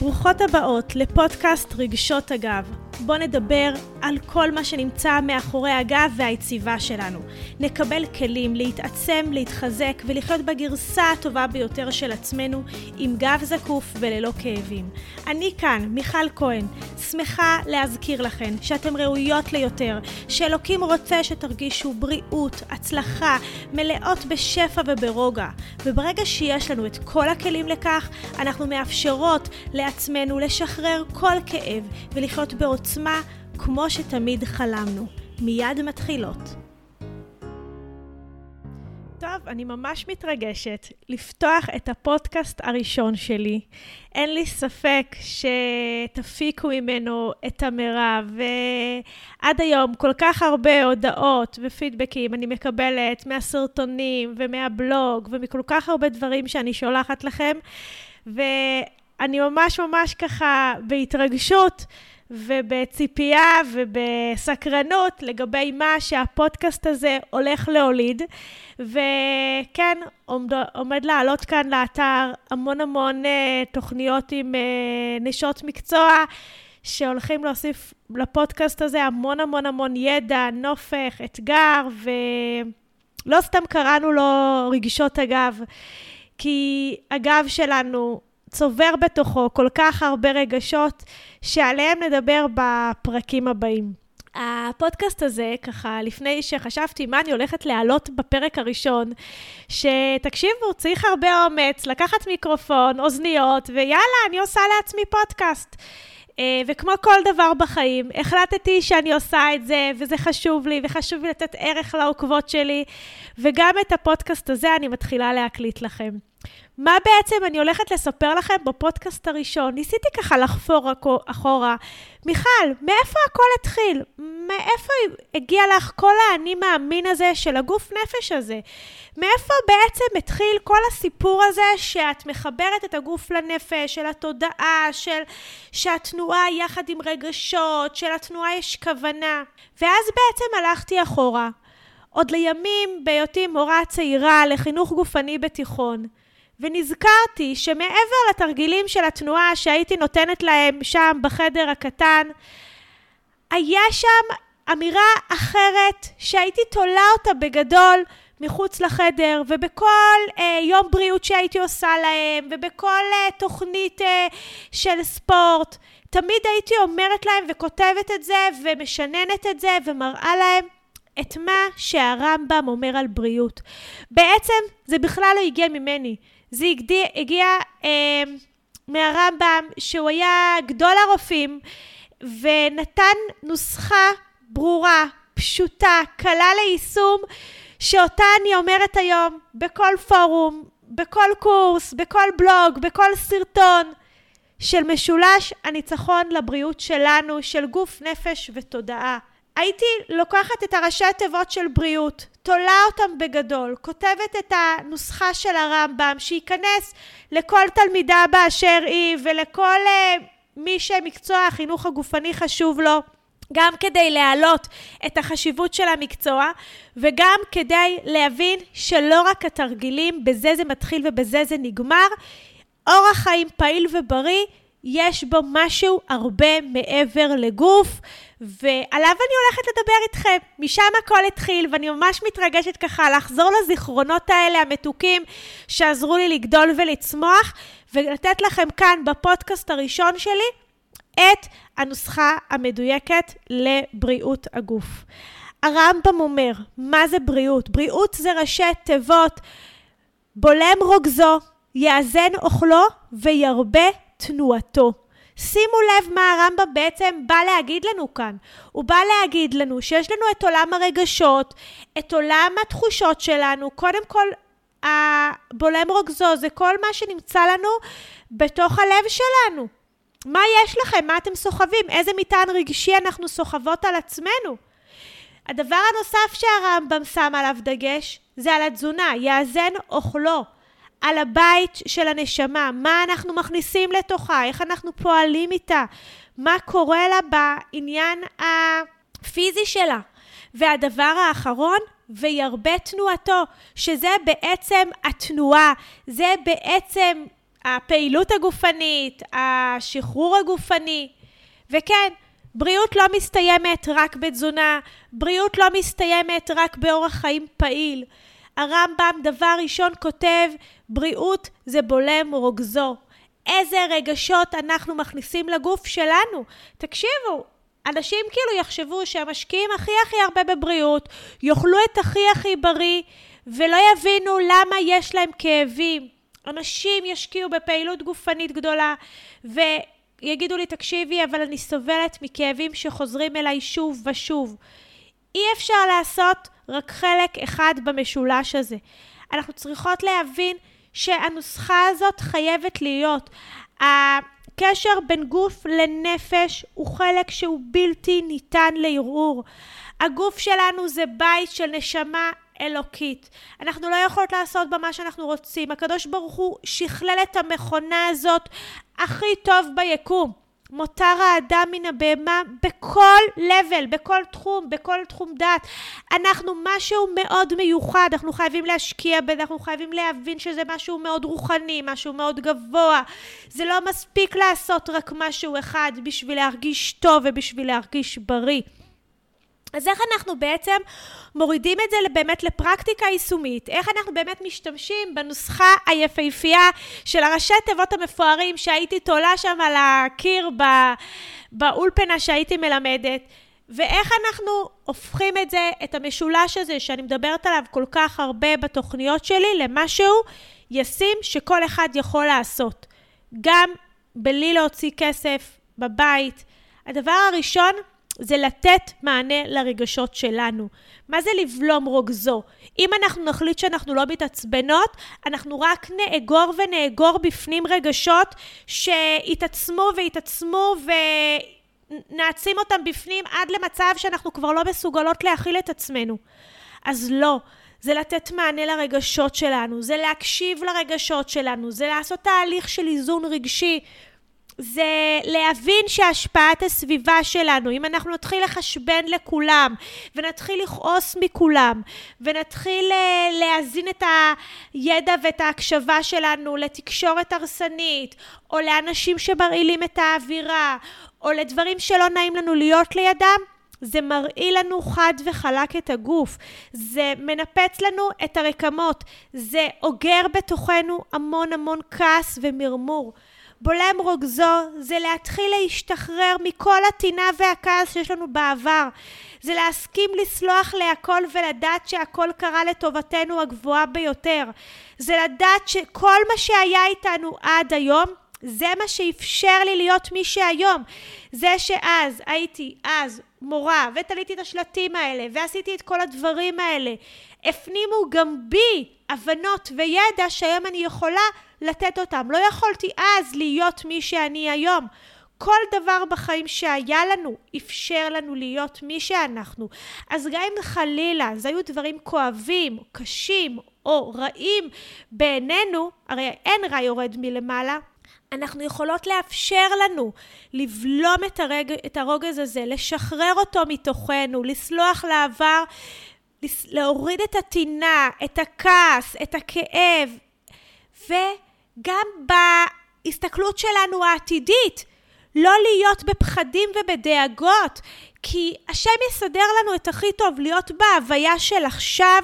ברוכות הבאות לפודקאסט רגשות הגב. בואו נדבר על כל מה שנמצא מאחורי הגב והיציבה שלנו. נקבל כלים להתעצם, להתחזק ולחיות בגרסה הטובה ביותר של עצמנו עם גב זקוף וללא כאבים. אני כאן, מיכל כהן, שמחה להזכיר לכן שאתן ראויות ליותר, שאלוקים רוצה שתרגישו בריאות, הצלחה, מלאות בשפע וברוגע. וברגע שיש לנו את כל הכלים לכך, אנחנו מאפשרות לעצמנו לשחרר כל כאב ולחיות בעוצמה כמו שתמיד חלמנו. מיד מתחילות. טוב, אני ממש מתרגשת לפתוח את הפודקאסט הראשון שלי. אין לי ספק שתפיקו ממנו את המרב, ועד היום כל כך הרבה הודעות ופידבקים אני מקבלת מהסרטונים ומהבלוג ומכל כך הרבה דברים שאני שולחת לכם, ואני ממש ממש ככה בהתרגשות. ובציפייה ובסקרנות לגבי מה שהפודקאסט הזה הולך להוליד. וכן, עומד, עומד לעלות כאן לאתר המון המון uh, תוכניות עם uh, נשות מקצוע. שהולכים להוסיף לפודקאסט הזה המון המון המון ידע, נופך, אתגר, ולא סתם קראנו לו רגשות אגב, כי הגב שלנו צובר בתוכו כל כך הרבה רגשות, שעליהם נדבר בפרקים הבאים. הפודקאסט הזה, ככה, לפני שחשבתי מה אני הולכת להעלות בפרק הראשון, שתקשיבו, צריך הרבה אומץ, לקחת מיקרופון, אוזניות, ויאללה, אני עושה לעצמי פודקאסט. אה, וכמו כל דבר בחיים, החלטתי שאני עושה את זה, וזה חשוב לי, וחשוב לי לתת ערך לעוקבות שלי, וגם את הפודקאסט הזה אני מתחילה להקליט לכם. מה בעצם אני הולכת לספר לכם בפודקאסט הראשון? ניסיתי ככה לחפור אחורה. מיכל, מאיפה הכל התחיל? מאיפה הגיע לך כל האני מאמין הזה של הגוף נפש הזה? מאיפה בעצם התחיל כל הסיפור הזה שאת מחברת את הגוף לנפש, של התודעה, של שהתנועה יחד עם רגשות, של התנועה יש כוונה? ואז בעצם הלכתי אחורה. עוד לימים בהיותי מורה צעירה לחינוך גופני בתיכון. ונזכרתי שמעבר לתרגילים של התנועה שהייתי נותנת להם שם בחדר הקטן, היה שם אמירה אחרת שהייתי תולה אותה בגדול מחוץ לחדר, ובכל אה, יום בריאות שהייתי עושה להם, ובכל אה, תוכנית אה, של ספורט, תמיד הייתי אומרת להם וכותבת את זה, ומשננת את זה, ומראה להם את מה שהרמב"ם אומר על בריאות. בעצם זה בכלל לא הגיע ממני. זה הגיע, הגיע אה, מהרמב"ם, שהוא היה גדול הרופאים, ונתן נוסחה ברורה, פשוטה, קלה ליישום, שאותה אני אומרת היום בכל פורום, בכל קורס, בכל בלוג, בכל סרטון, של משולש הניצחון לבריאות שלנו, של גוף, נפש ותודעה. הייתי לוקחת את הראשי התיבות של בריאות, תולה אותם בגדול, כותבת את הנוסחה של הרמב"ם, שייכנס לכל תלמידה באשר היא ולכל uh, מי שמקצוע החינוך הגופני חשוב לו. גם כדי להעלות את החשיבות של המקצוע וגם כדי להבין שלא רק התרגילים, בזה זה מתחיל ובזה זה נגמר, אורח חיים פעיל ובריא יש בו משהו הרבה מעבר לגוף, ועליו אני הולכת לדבר איתכם. משם הכל התחיל, ואני ממש מתרגשת ככה לחזור לזיכרונות האלה המתוקים שעזרו לי לגדול ולצמוח, ולתת לכם כאן בפודקאסט הראשון שלי את הנוסחה המדויקת לבריאות הגוף. הרמב"ם אומר, מה זה בריאות? בריאות זה ראשי תיבות בולם רוגזו, יאזן אוכלו וירבה תנועתו. שימו לב מה הרמב"ם בעצם בא להגיד לנו כאן. הוא בא להגיד לנו שיש לנו את עולם הרגשות, את עולם התחושות שלנו. קודם כל, הבולם רוגזו זה כל מה שנמצא לנו בתוך הלב שלנו. מה יש לכם? מה אתם סוחבים? איזה מטען רגשי אנחנו סוחבות על עצמנו? הדבר הנוסף שהרמב"ם שם עליו דגש זה על התזונה, יאזן אוכלו. על הבית של הנשמה, מה אנחנו מכניסים לתוכה, איך אנחנו פועלים איתה, מה קורה לה בעניין הפיזי שלה. והדבר האחרון, וירבה תנועתו, שזה בעצם התנועה, זה בעצם הפעילות הגופנית, השחרור הגופני. וכן, בריאות לא מסתיימת רק בתזונה, בריאות לא מסתיימת רק באורח חיים פעיל. הרמב"ם דבר ראשון כותב, בריאות זה בולם רוגזו. איזה רגשות אנחנו מכניסים לגוף שלנו. תקשיבו, אנשים כאילו יחשבו שהם משקיעים הכי הכי הרבה בבריאות, יאכלו את הכי הכי בריא, ולא יבינו למה יש להם כאבים. אנשים ישקיעו בפעילות גופנית גדולה, ויגידו לי, תקשיבי, אבל אני סובלת מכאבים שחוזרים אליי שוב ושוב. אי אפשר לעשות רק חלק אחד במשולש הזה. אנחנו צריכות להבין שהנוסחה הזאת חייבת להיות. הקשר בין גוף לנפש הוא חלק שהוא בלתי ניתן לערעור. הגוף שלנו זה בית של נשמה אלוקית. אנחנו לא יכולות לעשות בה מה שאנחנו רוצים. הקדוש ברוך הוא שכלל את המכונה הזאת הכי טוב ביקום. מותר האדם מן הבהמה בכל level, בכל תחום, בכל תחום דעת. אנחנו משהו מאוד מיוחד, אנחנו חייבים להשקיע בזה, אנחנו חייבים להבין שזה משהו מאוד רוחני, משהו מאוד גבוה. זה לא מספיק לעשות רק משהו אחד בשביל להרגיש טוב ובשביל להרגיש בריא. אז איך אנחנו בעצם מורידים את זה באמת לפרקטיקה יישומית? איך אנחנו באמת משתמשים בנוסחה היפהפייה של הראשי תיבות המפוארים שהייתי תולה שם על הקיר באולפנה שהייתי מלמדת? ואיך אנחנו הופכים את זה, את המשולש הזה שאני מדברת עליו כל כך הרבה בתוכניות שלי, למשהו ישים שכל אחד יכול לעשות. גם בלי להוציא כסף בבית. הדבר הראשון זה לתת מענה לרגשות שלנו. מה זה לבלום רוגזו? אם אנחנו נחליט שאנחנו לא מתעצבנות, אנחנו רק נאגור ונאגור בפנים רגשות שיתעצמו ויתעצמו ונעצים אותם בפנים עד למצב שאנחנו כבר לא מסוגלות להכיל את עצמנו. אז לא. זה לתת מענה לרגשות שלנו, זה להקשיב לרגשות שלנו, זה לעשות תהליך של איזון רגשי זה להבין שהשפעת הסביבה שלנו, אם אנחנו נתחיל לחשבן לכולם, ונתחיל לכעוס מכולם, ונתחיל אה, להזין את הידע ואת ההקשבה שלנו לתקשורת הרסנית, או לאנשים שמרעילים את האווירה, או לדברים שלא נעים לנו להיות לידם, זה מרעיל לנו חד וחלק את הגוף, זה מנפץ לנו את הרקמות, זה אוגר בתוכנו המון המון כעס ומרמור. בולם רוגזו זה להתחיל להשתחרר מכל הטינה והכעס שיש לנו בעבר. זה להסכים לסלוח להכל ולדעת שהכל קרה לטובתנו הגבוהה ביותר. זה לדעת שכל מה שהיה איתנו עד היום זה מה שאפשר לי להיות מי שהיום. זה שאז הייתי אז מורה ותליתי את השלטים האלה ועשיתי את כל הדברים האלה. הפנימו גם בי הבנות וידע שהיום אני יכולה לתת אותם. לא יכולתי אז להיות מי שאני היום. כל דבר בחיים שהיה לנו אפשר לנו להיות מי שאנחנו. אז גם אם חלילה זה היו דברים כואבים, קשים או רעים בעינינו, הרי אין רע יורד מלמעלה, אנחנו יכולות לאפשר לנו לבלום את, הרג, את הרוגז הזה, לשחרר אותו מתוכנו, לסלוח לעבר, להוריד את הטינה, את הכעס, את הכאב, וגם בהסתכלות שלנו העתידית, לא להיות בפחדים ובדאגות, כי השם יסדר לנו את הכי טוב, להיות בהוויה של עכשיו,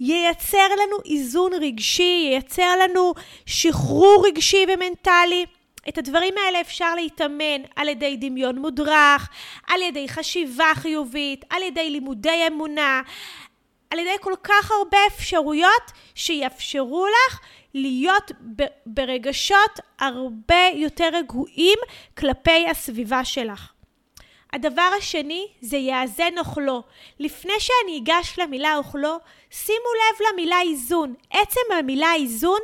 ייצר לנו איזון רגשי, ייצר לנו שחרור רגשי ומנטלי. את הדברים האלה אפשר להתאמן על ידי דמיון מודרך, על ידי חשיבה חיובית, על ידי לימודי אמונה, על ידי כל כך הרבה אפשרויות שיאפשרו לך להיות ברגשות הרבה יותר רגועים כלפי הסביבה שלך. הדבר השני זה יאזן אוכלו. לפני שאני אגש למילה אוכלו, שימו לב למילה איזון. עצם המילה איזון,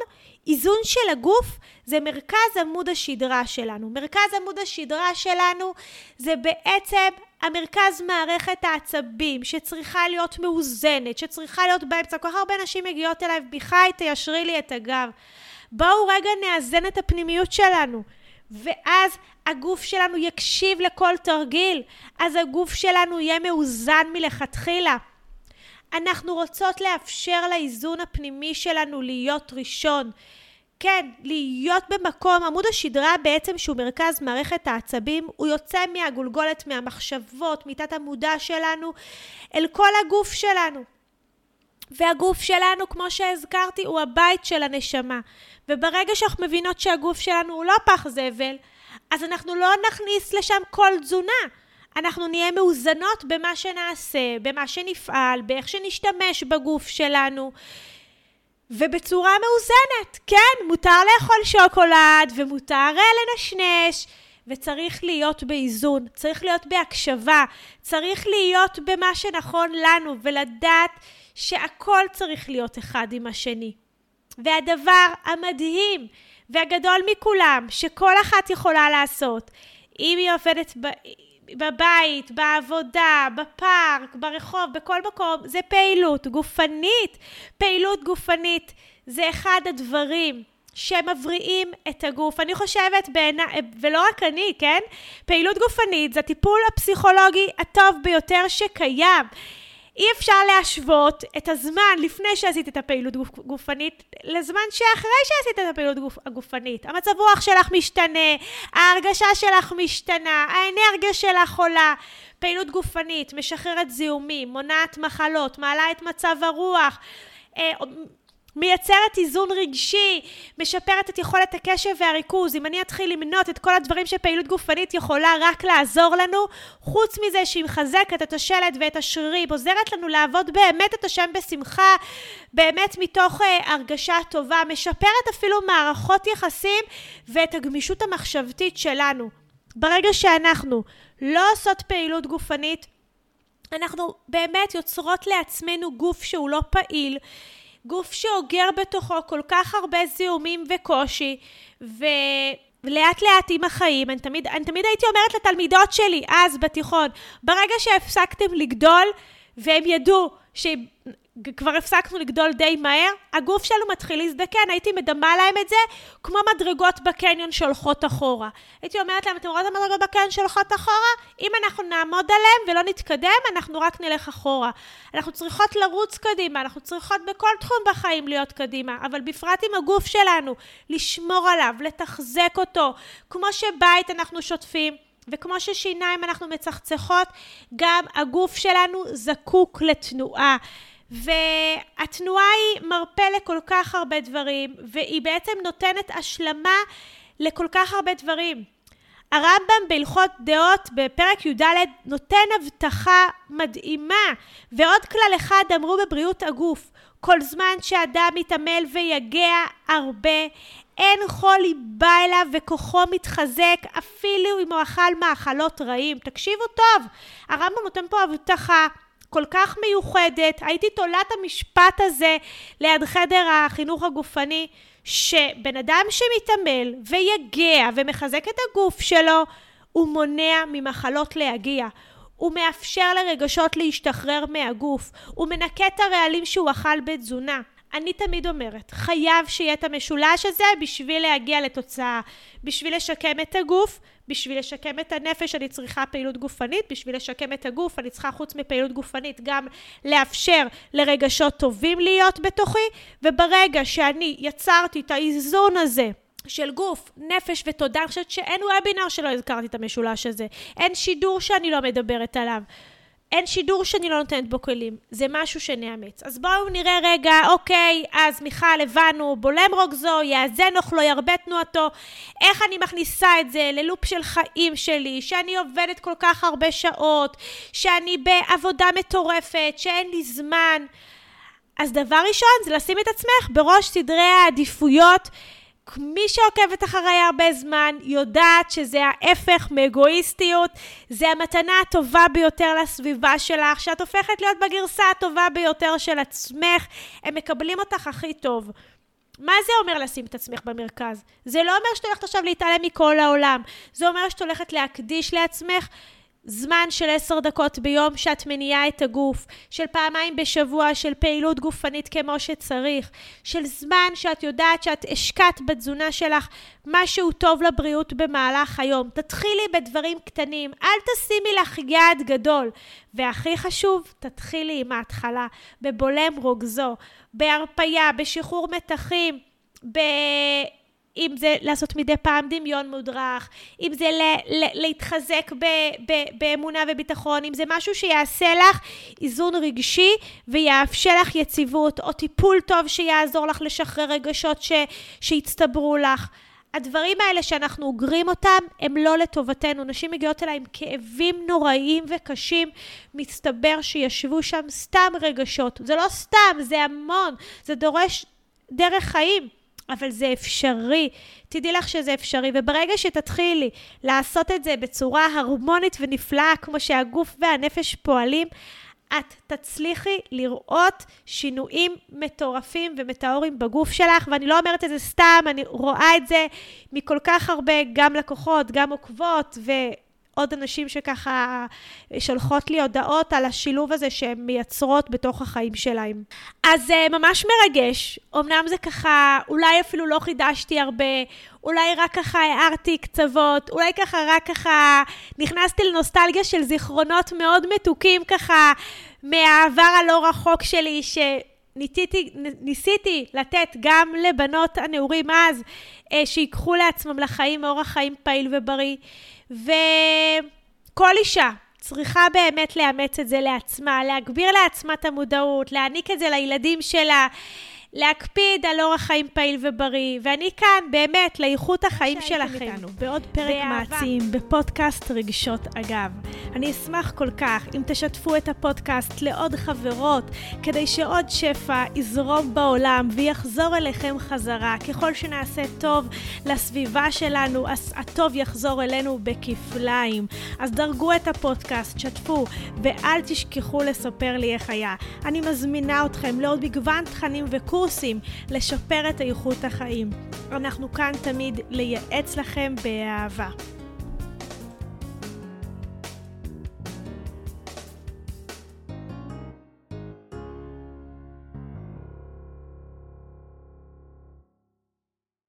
איזון של הגוף זה מרכז עמוד השדרה שלנו. מרכז עמוד השדרה שלנו זה בעצם המרכז מערכת העצבים שצריכה להיות מאוזנת, שצריכה להיות באמצע. כל כך הרבה נשים מגיעות אליי, ביחי, תיישרי לי את הגב. בואו רגע נאזן את הפנימיות שלנו. ואז הגוף שלנו יקשיב לכל תרגיל, אז הגוף שלנו יהיה מאוזן מלכתחילה. אנחנו רוצות לאפשר לאיזון הפנימי שלנו להיות ראשון. כן, להיות במקום, עמוד השדרה בעצם שהוא מרכז מערכת העצבים, הוא יוצא מהגולגולת, מהמחשבות, מתת המודע שלנו, אל כל הגוף שלנו. והגוף שלנו, כמו שהזכרתי, הוא הבית של הנשמה. וברגע שאנחנו מבינות שהגוף שלנו הוא לא פח זבל, אז אנחנו לא נכניס לשם כל תזונה. אנחנו נהיה מאוזנות במה שנעשה, במה שנפעל, באיך שנשתמש בגוף שלנו. ובצורה מאוזנת. כן, מותר לאכול שוקולד ומותר לנשנש, וצריך להיות באיזון, צריך להיות בהקשבה, צריך להיות במה שנכון לנו, ולדעת שהכל צריך להיות אחד עם השני. והדבר המדהים והגדול מכולם, שכל אחת יכולה לעשות, אם היא עובדת ב... בבית, בעבודה, בפארק, ברחוב, בכל מקום, זה פעילות גופנית. פעילות גופנית זה אחד הדברים שמבריאים את הגוף. אני חושבת בעיניי, ולא רק אני, כן? פעילות גופנית זה הטיפול הפסיכולוגי הטוב ביותר שקיים. אי אפשר להשוות את הזמן לפני שעשית את הפעילות גופ, גופנית לזמן שאחרי שעשית את הפעילות גופ, הגופנית. המצב רוח שלך משתנה, ההרגשה שלך משתנה, האנרגיה שלך עולה. פעילות גופנית משחררת זיהומים, מונעת מחלות, מעלה את מצב הרוח, אה, מייצרת איזון רגשי, משפרת את יכולת הקשב והריכוז. אם אני אתחיל למנות את כל הדברים שפעילות גופנית יכולה רק לעזור לנו, חוץ מזה שהיא מחזקת את השלד ואת השרירים, עוזרת לנו לעבוד באמת את השם בשמחה, באמת מתוך uh, הרגשה טובה, משפרת אפילו מערכות יחסים ואת הגמישות המחשבתית שלנו. ברגע שאנחנו לא עושות פעילות גופנית, אנחנו באמת יוצרות לעצמנו גוף שהוא לא פעיל. גוף שאוגר בתוכו כל כך הרבה זיהומים וקושי, ולאט לאט עם החיים, אני תמיד, אני תמיד הייתי אומרת לתלמידות שלי, אז בתיכון, ברגע שהפסקתם לגדול, והם ידעו כבר הפסקנו לגדול די מהר, הגוף שלנו מתחיל להזדקן, הייתי מדמה להם את זה כמו מדרגות בקניון שהולכות אחורה. הייתי אומרת להם, אתם רואים את המדרגות בקניון שהולכות אחורה? אם אנחנו נעמוד עליהם ולא נתקדם, אנחנו רק נלך אחורה. אנחנו צריכות לרוץ קדימה, אנחנו צריכות בכל תחום בחיים להיות קדימה, אבל בפרט עם הגוף שלנו, לשמור עליו, לתחזק אותו, כמו שבית אנחנו שוטפים. וכמו ששיניים אנחנו מצחצחות, גם הגוף שלנו זקוק לתנועה. והתנועה היא מרפא לכל כך הרבה דברים, והיא בעצם נותנת השלמה לכל כך הרבה דברים. הרמב"ם בהלכות דעות בפרק י"ד נותן הבטחה מדהימה, ועוד כלל אחד אמרו בבריאות הגוף, כל זמן שאדם מתעמל ויגע הרבה, אין חולי בא אליו וכוחו מתחזק אפילו אם הוא אכל מאכלות רעים. תקשיבו טוב, הרמב"ם נותן פה הבטחה כל כך מיוחדת, הייתי תולת המשפט הזה ליד חדר החינוך הגופני, שבן אדם שמתעמל ויגע ומחזק את הגוף שלו, הוא מונע ממחלות להגיע. הוא מאפשר לרגשות להשתחרר מהגוף. הוא מנקה את הרעלים שהוא אכל בתזונה. אני תמיד אומרת, חייב שיהיה את המשולש הזה בשביל להגיע לתוצאה. בשביל לשקם את הגוף, בשביל לשקם את הנפש אני צריכה פעילות גופנית, בשביל לשקם את הגוף אני צריכה חוץ מפעילות גופנית גם לאפשר לרגשות טובים להיות בתוכי, וברגע שאני יצרתי את האיזון הזה של גוף, נפש ותודה, אני חושבת שאין וובינר שלא הזכרתי את המשולש הזה, אין שידור שאני לא מדברת עליו. אין שידור שאני לא נותנת בו כלים, זה משהו שנאמץ. אז בואו נראה רגע, אוקיי, אז מיכל, הבנו, בולם רוגזו, יאזן אוכלו, ירבה תנועתו, איך אני מכניסה את זה ללופ של חיים שלי, שאני עובדת כל כך הרבה שעות, שאני בעבודה מטורפת, שאין לי זמן. אז דבר ראשון זה לשים את עצמך בראש סדרי העדיפויות. מי שעוקבת אחריי הרבה זמן יודעת שזה ההפך מאגואיסטיות, זה המתנה הטובה ביותר לסביבה שלך, שאת הופכת להיות בגרסה הטובה ביותר של עצמך, הם מקבלים אותך הכי טוב. מה זה אומר לשים את עצמך במרכז? זה לא אומר שאת הולכת עכשיו להתעלם מכל העולם, זה אומר שאת הולכת להקדיש לעצמך זמן של עשר דקות ביום שאת מניעה את הגוף, של פעמיים בשבוע של פעילות גופנית כמו שצריך, של זמן שאת יודעת שאת השקעת בתזונה שלך משהו טוב לבריאות במהלך היום. תתחילי בדברים קטנים, אל תשימי לך יעד גדול. והכי חשוב, תתחילי עם ההתחלה, בבולם רוגזו, בהרפייה, בשחרור מתחים. ב... אם זה לעשות מדי פעם דמיון מודרך, אם זה ל- ל- להתחזק ב- ב- באמונה וביטחון, אם זה משהו שיעשה לך איזון רגשי ויאפשר לך יציבות, או טיפול טוב שיעזור לך לשחרר רגשות ש- שהצטברו לך. הדברים האלה שאנחנו אוגרים אותם, הם לא לטובתנו. נשים מגיעות אליי עם כאבים נוראיים וקשים, מסתבר שישבו שם סתם רגשות. זה לא סתם, זה המון, זה דורש דרך חיים. אבל זה אפשרי. תדעי לך שזה אפשרי, וברגע שתתחילי לעשות את זה בצורה הרמונית ונפלאה, כמו שהגוף והנפש פועלים, את תצליחי לראות שינויים מטורפים ומטאורים בגוף שלך, ואני לא אומרת את זה סתם, אני רואה את זה מכל כך הרבה, גם לקוחות, גם עוקבות, ו... עוד אנשים שככה שולחות לי הודעות על השילוב הזה שהן מייצרות בתוך החיים שלהם. אז זה ממש מרגש, אמנם זה ככה, אולי אפילו לא חידשתי הרבה, אולי רק ככה הערתי קצוות, אולי ככה רק ככה נכנסתי לנוסטלגיה של זיכרונות מאוד מתוקים ככה מהעבר הלא רחוק שלי, ש... ניסיתי, ניסיתי לתת גם לבנות הנעורים אז, אה, שיקחו לעצמם לחיים אורח חיים פעיל ובריא. וכל אישה צריכה באמת לאמץ את זה לעצמה, להגביר לעצמה את המודעות, להעניק את זה לילדים שלה. להקפיד על אורח חיים פעיל ובריא, ואני כאן באמת לאיכות החיים שלכם. איתנו, בעוד פרק מעצים בפודקאסט רגשות אגב. אני אשמח כל כך אם תשתפו את הפודקאסט לעוד חברות, כדי שעוד שפע יזרום בעולם ויחזור אליכם חזרה. ככל שנעשה טוב לסביבה שלנו, אז הטוב יחזור אלינו בכפליים. אז דרגו את הפודקאסט, שתפו, ואל תשכחו לספר לי איך היה. אני מזמינה אתכם לעוד מגוון תכנים וקורסים. קורסים לשפר את איכות החיים. אנחנו כאן תמיד לייעץ לכם באהבה.